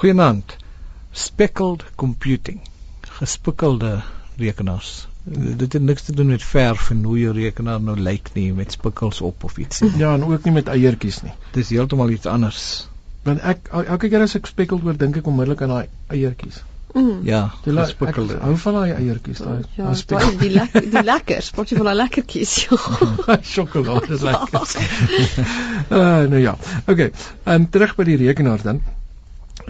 Goeienaand. Speckled computing. Gespikkelde rekenaars. Dit het niks te doen met verf en hoe jou rekenaar nou lyk nie met spikkels op of iets nie. Ja, en ook nie met eiertjies nie. Dis heeltemal iets anders. Want ek elke keer as ek spekkeld word, dink ek onmiddellik aan daai eiertjies. Mm. Ja, gespikkelde. Ek hou van daai eiertjies, daai Ja, daai die lekker die lekkers, wat jy van daai lekkertjies. Ja. Sjokolade is lekker. uh, nou ja. Okay. Ehm um, terug by die rekenaar dan.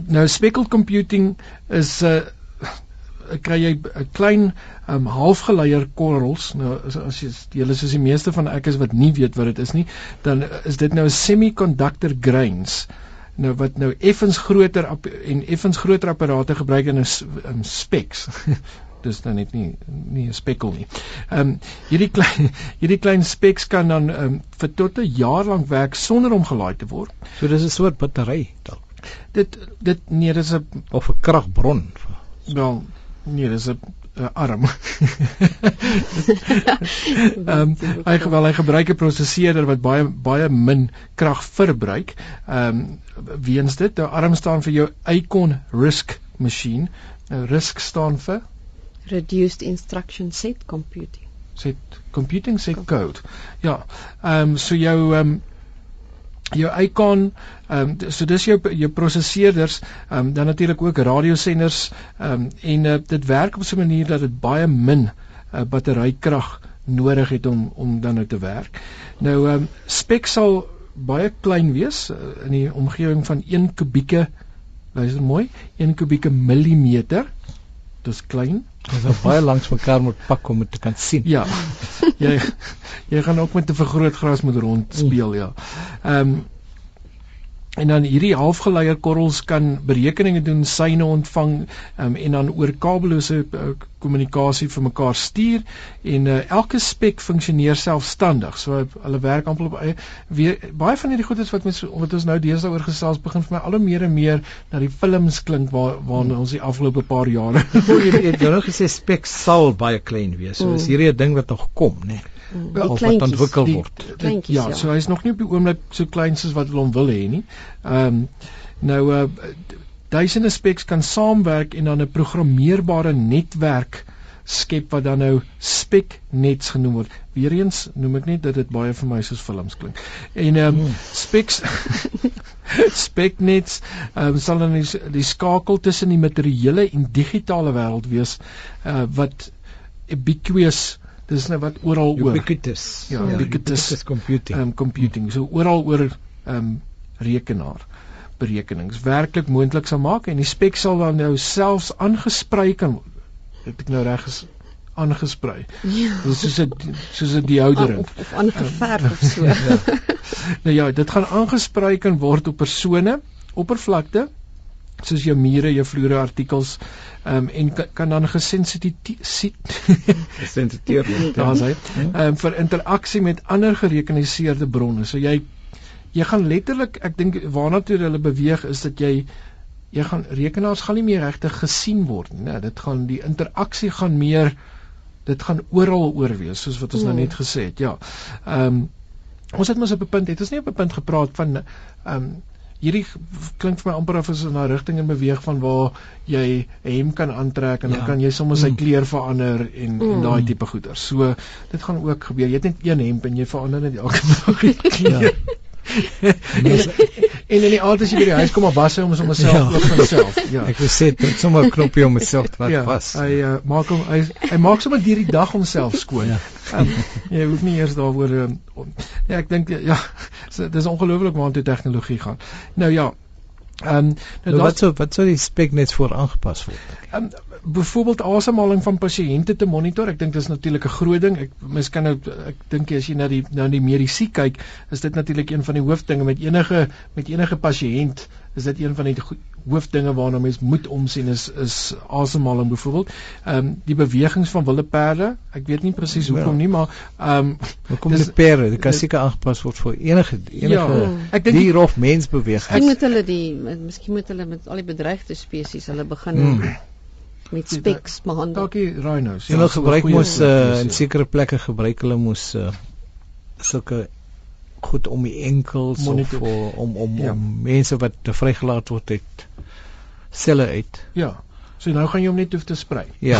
Nou speckled computing is 'n uh, kry jy 'n klein um, halfgeleier korrels. Nou as, as jy julle soos die meeste van ek is wat nie weet wat dit is nie, dan is dit nou 'n semiconductor grains. Nou wat nou effens groter en effens groter apparate gebruik in 'n um, specs. dis nou net nie nie 'n spekkel nie. Ehm um, hierdie klein hierdie klein specs kan dan ehm um, vir tot 'n jaar lank werk sonder om gelaai te word. So dis 'n soort battery dalk Dit dit nee, dis 'n of 'n kragbron. wel nee, dis 'n 'n arm. Ehm um, hy wel hy gebruik 'n prosesseerder wat baie baie min krag verbruik. Ehm um, weens dit, nou arm staan vir jou Icon RISC masjien. Nou RISC staan vir Reduced instruction set computing. set computing set code. Ja. Ehm um, so jou ehm um, jou Icon ehm um, so dis jou jou prosesseerders ehm um, dan natuurlik ook radiosenders ehm um, en uh, dit werk op so 'n manier dat dit baie min uh, batterykrag nodig het om om dan nou te werk. Nou ehm um, spek sal baie klein wees uh, in die omgewing van 1 kubieke luister mooi 1 kubieke millimeter. Dis klein. Dis nou baie langs mekaar moet pak om dit te kan sien. Ja. jy jy gaan ook met 'n vergrootglas moet rond speel, ja. Ehm um, en dan hierdie halfgeleier korrels kan berekeninge doen, syne ontvang um, en dan oor kabellose uh, kommunikasie vir mekaar stuur en uh, elke spek funksioneer selfstandig. So hulle werk amper op eie weer baie van hierdie goedes wat mens wat ons nou deesdae oor gesels begin vir my al hoe meer en meer na die films klink waar waarna ons die afgelope paar jare jy het nou gesê spek sal baie klein wees. So is hierdie 'n ding wat nog kom, né? Nee. Mm. Wel, Die wat ontwikkel Die- word. dit- Kleintjies, ja, ja. so hy's nog nie op die oomblik so klein soos wat hulle hom wil hê nie. Ehm um, nou uh duisende specs kan saamwerk en dan 'n programmeerbare netwerk skep wat dan nou specnets genoem word. Weereens noem ek net dat dit baie vir my soos films klink. En ehm um, specs specnets ehm um, sal dan die, die skakel tussen die materiële en digitale wêreld wees uh wat ubiquitous dis nou wat oral oor Ubiquitous. Ja, ubiquitous computing. um, computing. So oral oor ehm um, rekenaar berekenings werklik moontlik sal maak en die spek sal dan nou selfs aangesprei kan word. Het ek nou reg ges aangesprei. Ja. Dis soos 'n soos 'n deodorant. Of, of aangeverf of so. Nou ja, dit gaan aangesprei kan word op persone, oppervlakte soos jou mure, jou vloere, artikels ehm um, en kan, kan dan gesensitiseer Gesensiteer word. ja. Daar's hy. Ehm um, vir interaksie met ander gerekeniseerde bronne. So jy jy gaan letterlik, ek dink waarna toe hulle beweeg is dat jy jy gaan rekenaars gaan nie meer regtig gesien word nie. Nee, dit gaan die interaksie gaan meer dit gaan oral oor wees soos wat ons nou Mm. net gesê het. Ja. Ehm um, ons het mos op 'n punt, het ons nie op 'n punt gepraat van ehm um, hierdie klink vir my amper of ons in 'n rigting in beweeg van waar jy 'n hemp kan aantrek en dan Ja. kan jy sommer sy Mm. kleur verander en mm. en daai tipe goeder. So dit gaan ook gebeur. Jy het net een hemp en jy verander net elke dag die kleur. Ja. en, en in die aand as jy by die huis kom maar was hy hom sommer self Ja. ook van self. Ja. Ek wil sê dit sommer 'n knoppie om myself te laat ja, vas. hy uh, maak hom hy, hy maak sommer deur die dag homself skoon. Ja. Um, jy hoef nie eers daaroor um, ja, ek dink ja, dis ongelooflik waartoe tegnologie gaan. Nou ja. Ehm um, Nou, wat sou wat sou die spek net voor aangepas word? um, byvoorbeeld asemhaling van pasiënte te monitor. Ek dink dis natuurlik 'n groot ding. Ek mens kan nou ek dink as jy na die na die mediese kyk, is dit natuurlik een van die hoofdinge met enige met enige pasiënt is dit een van die hoofdinge waarna mens moet omsien is is asemhaling byvoorbeeld. Ehm um, die bewegings van wilde perde. Ek weet nie presies Ja. hoekom nie, maar ehm um, Hoekom die kan dit- seker aangepas word vir enige enige Ja, ja, ek dink die- dier of mens beweging. Miskien moet hulle die miskien moet hulle met al die bedreigde spesies hulle begin Mm. met speks behandel. dalk die rhinos. Ja, hulle gebruik mos uh, in ja. sekere plekke gebruik hulle mos uh, sulke goed om die enkels Monitor. of uh, om om Ja. om mense wat vrygelaat word het selle uit. Ja. So nou gaan jy hom net hoef te sprei. Ja.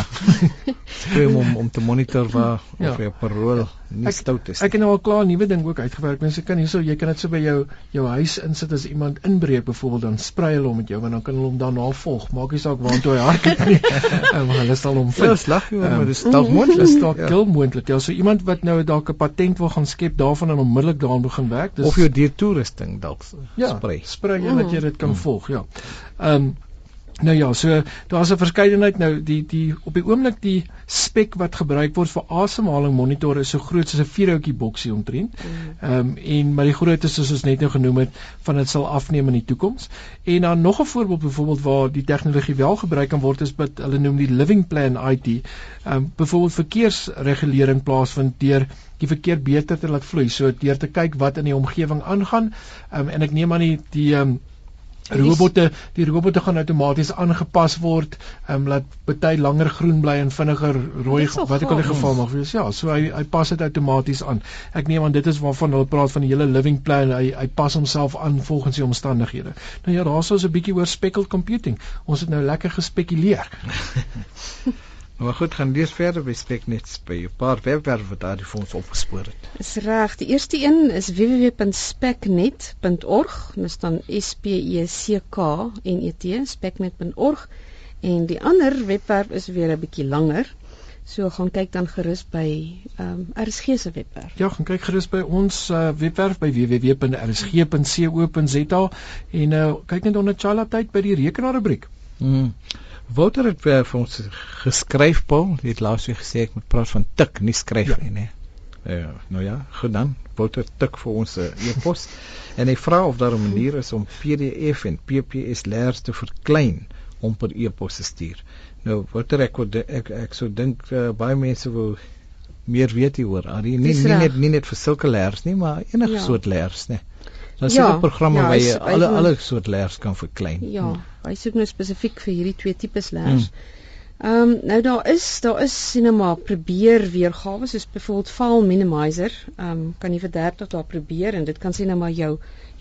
Sprei hom om om te monitor waar Ja. of jy parol nie Ek- stout is. Ek het nou al klaar 'n nuwe ding ook uitgewerk. Mense kan hierso, jy kan dit so by jou jou huis insit as iemand inbreek byvoorbeeld dan sprei hulle hom met jou en dan kan hulle hom daarna volg. Maak nie saak waartoe hy hardloop nie. Maar hulle sal hom Ja, vind. slag jy Ehm, maar dis dalk moontlik. Dis dalk Ja. heel moontlik. Ja, so iemand wat nou dalk 'n patent wil gaan skep daarvan en onmiddellik daaraan begin werk. Dis Of jou diertoerusting dalk ja, sprei. Sprei en dat jy dit kan Mm. volg, ja. Ehm nou ja, so daar's 'n verskeidenheid nou die die op die oomblik die spek wat gebruik word vir asemhaling monitor is so groot soos 'n vierhoutjie boksie omtrent. Ehm um, en maar die grootte soos ons net nou genoem het van dit sal afneem in die toekoms. En dan nog 'n voorbeeld byvoorbeeld waar die tegnologie wel gebruik kan word is wat hulle noem die living plan IT. Ehm um, byvoorbeeld verkeersregulering plaasvind deur die verkeer beter te laat vloei. So deur te kyk wat in die omgewing aangaan. Ehm um, en ek neem aan die die ehm um, robotte die robotte gaan outomaties aangepas word um, laat party langer groen bly en vinniger rooi wat ook al die gaaf. geval mag wees. Ja, so hy hy pas dit outomaties aan. Ek neem aan dit is waarvan hulle praat van die hele living plan. Hy hy pas homself aan volgens die omstandighede. Nou ja, daar's ons 'n bietjie oor speckled computing. Ons het nou lekker gespekuleer. Maar goed, gaan lees verder by Speknet by 'n paar webwerwe wat daar vir ons opgespoor het. Is reg. Die eerste een is www.specnet.org. Dit staan S P E C K N E T specnet.org en die ander webwerf is weer 'n bietjie langer. So gaan kyk dan gerus by ehm um, RSG se webwerf. Ja, gaan kyk gerus by ons uh, webwerf by www.rsg.co.za en uh, kyk net onder Chala tyd by die rekenaarrubriek. Mm. Wouter het vir vir ons geskryf Paul, jy het laas weer gesê ek moet praat van tik, nie skryf Ja. nie, nee. Ja, nou ja, goed dan. Wouter tik vir ons 'n e-pos en hy vra of daar 'n manier is om PDF en PPS leers te verklein om per e-pos te stuur. Nou, Wouter ek wou- ek ek sou dink uh, baie mense wil meer weet hieroor. Arie, nie nie net nie net vir sulke leers nie, maar enige Ja. soort leers, nee. Daar Ja, seker programme ja, waar jy alle alle soort leers kan verklein. Ja, hy soek nou spesifiek vir hierdie twee tipes leers. Ehm um, nou daar is daar is sinema probeer weergawe soos byvoorbeeld file minimizer. Ehm um, kan jy vir 30 dae probeer en dit kan sê nou maar jou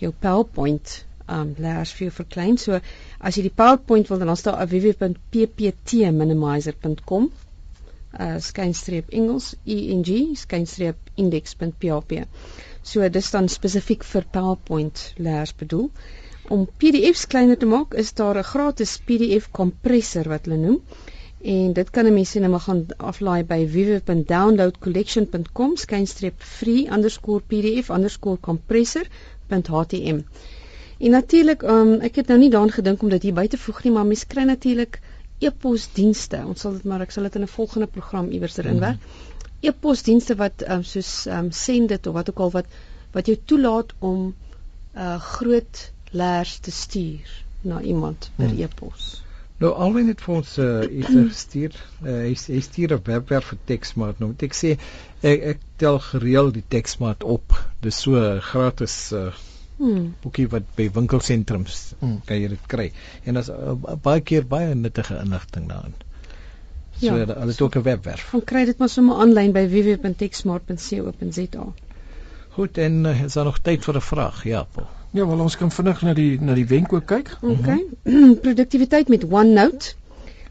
jou PowerPoint ehm um, leers vir jou verklein. So as jy die PowerPoint wil dan staan www.pptminimizer.com uh skynstreep Engels eng skynstreep index.php. So dis dan spesifiek vir PowerPoint leers bedoel. Om PDFs kleiner te maak, is daar 'n gratis PDF kompressor wat hulle noem. En dit kan 'n mens net maar gaan aflaai by www.downloadcollection.com skynstreep free underscore pdf underscore compressor.htm. En natuurlik, um, ek het nou nie daaraan gedink om dit hier by te voeg nie, maar mens kry natuurlik e-posdienste. Ons sal dit maar ek sal dit in 'n volgende program iewers erin werk. E-posdienste wat um, soos um, Sendit of wat ook al wat wat jou toelaat om 'n uh, groot leers te stuur na iemand per Hmm. e-pos. Nou alwen het vir ons uh, iets gestuur. Uh, hy, hy stuur 'n webwerf vir teksmaat. Nou moet ek sê ek, ek tel gereeld die teksmaat op. Dis so 'n gratis uh, Hmm. boekie wat by winkelsentrums Hmm. kan jy dit kry. En daar's uh, baie keer baie nuttige inligting daarin. So Ja. ja, hulle het ook 'n webwerf. Gaan kry dit maar sommer aanlyn by www.techsmart.co.za. Goed en uh, is daar nog tyd vir 'n vraag? Ja, Paul. Ja, wel ons kan vinnig na die na die wenk ook kyk. OK. Produktiwiteit met OneNote.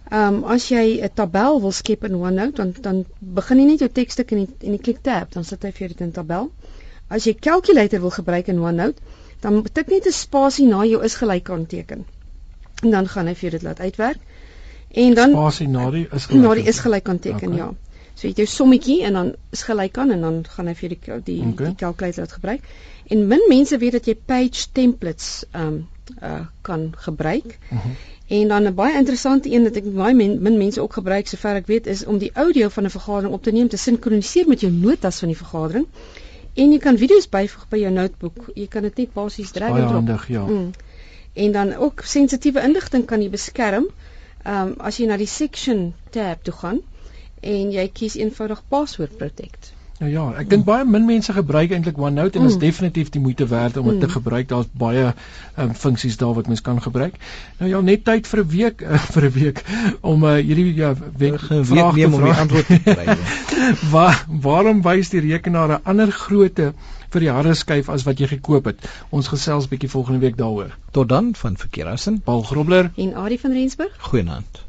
Ehm um, as jy 'n tabel wil skep in OneNote, dan dan begin jy net jou tekstuk in die in die klik tab, dan sit hy vir jou dit in 'n tabel. As jy calculator wil gebruik in OneNote, dan tik net 'n spasie na jou is gelyk aan teken. En dan gaan hy vir jou dit laat uitwerk. En dan Spasie na die is na die is gelyk aan teken, Okay. ja. So jy het jou sommetjie en dan is gelyk aan en dan gaan hy vir die die Okay. die calculator laat gebruik. En min mense weet dat jy page templates ehm um, uh, kan gebruik. Mhm. En dan 'n baie interessante een wat ek baie men, min mense ook gebruik sover ek weet is om die audio van 'n vergadering op te neem te sinkroniseer met jou notas van die vergadering. En jy kan video's byvoeg by jou notebook. Jy kan dit net basies drag en drop. handig, ja. Mm. En dan ook sensitiewe inligting kan jy beskerm. Ehm um, as jy na die section tab toe gaan en jy kies eenvoudig password protect. Nou ja, ek dink baie min mense gebruik eintlik OneNote en dit is mm. definitief die moeite werd om dit mm. te gebruik. Daar's baie um, funksies daar wat mens kan gebruik. Nou ja, net tyd vir 'n week uh, vir 'n week om uh, hierdie ja, week vraag neem om die antwoord te kry. Waar waarom wys die rekenaar 'n ander grootte vir die harde skyf as wat jy gekoop het? Ons gesels bietjie volgende week daaroor. Tot dan van Verkeerassen, Paul Grobler en Adie van Rensburg. Goeienaand.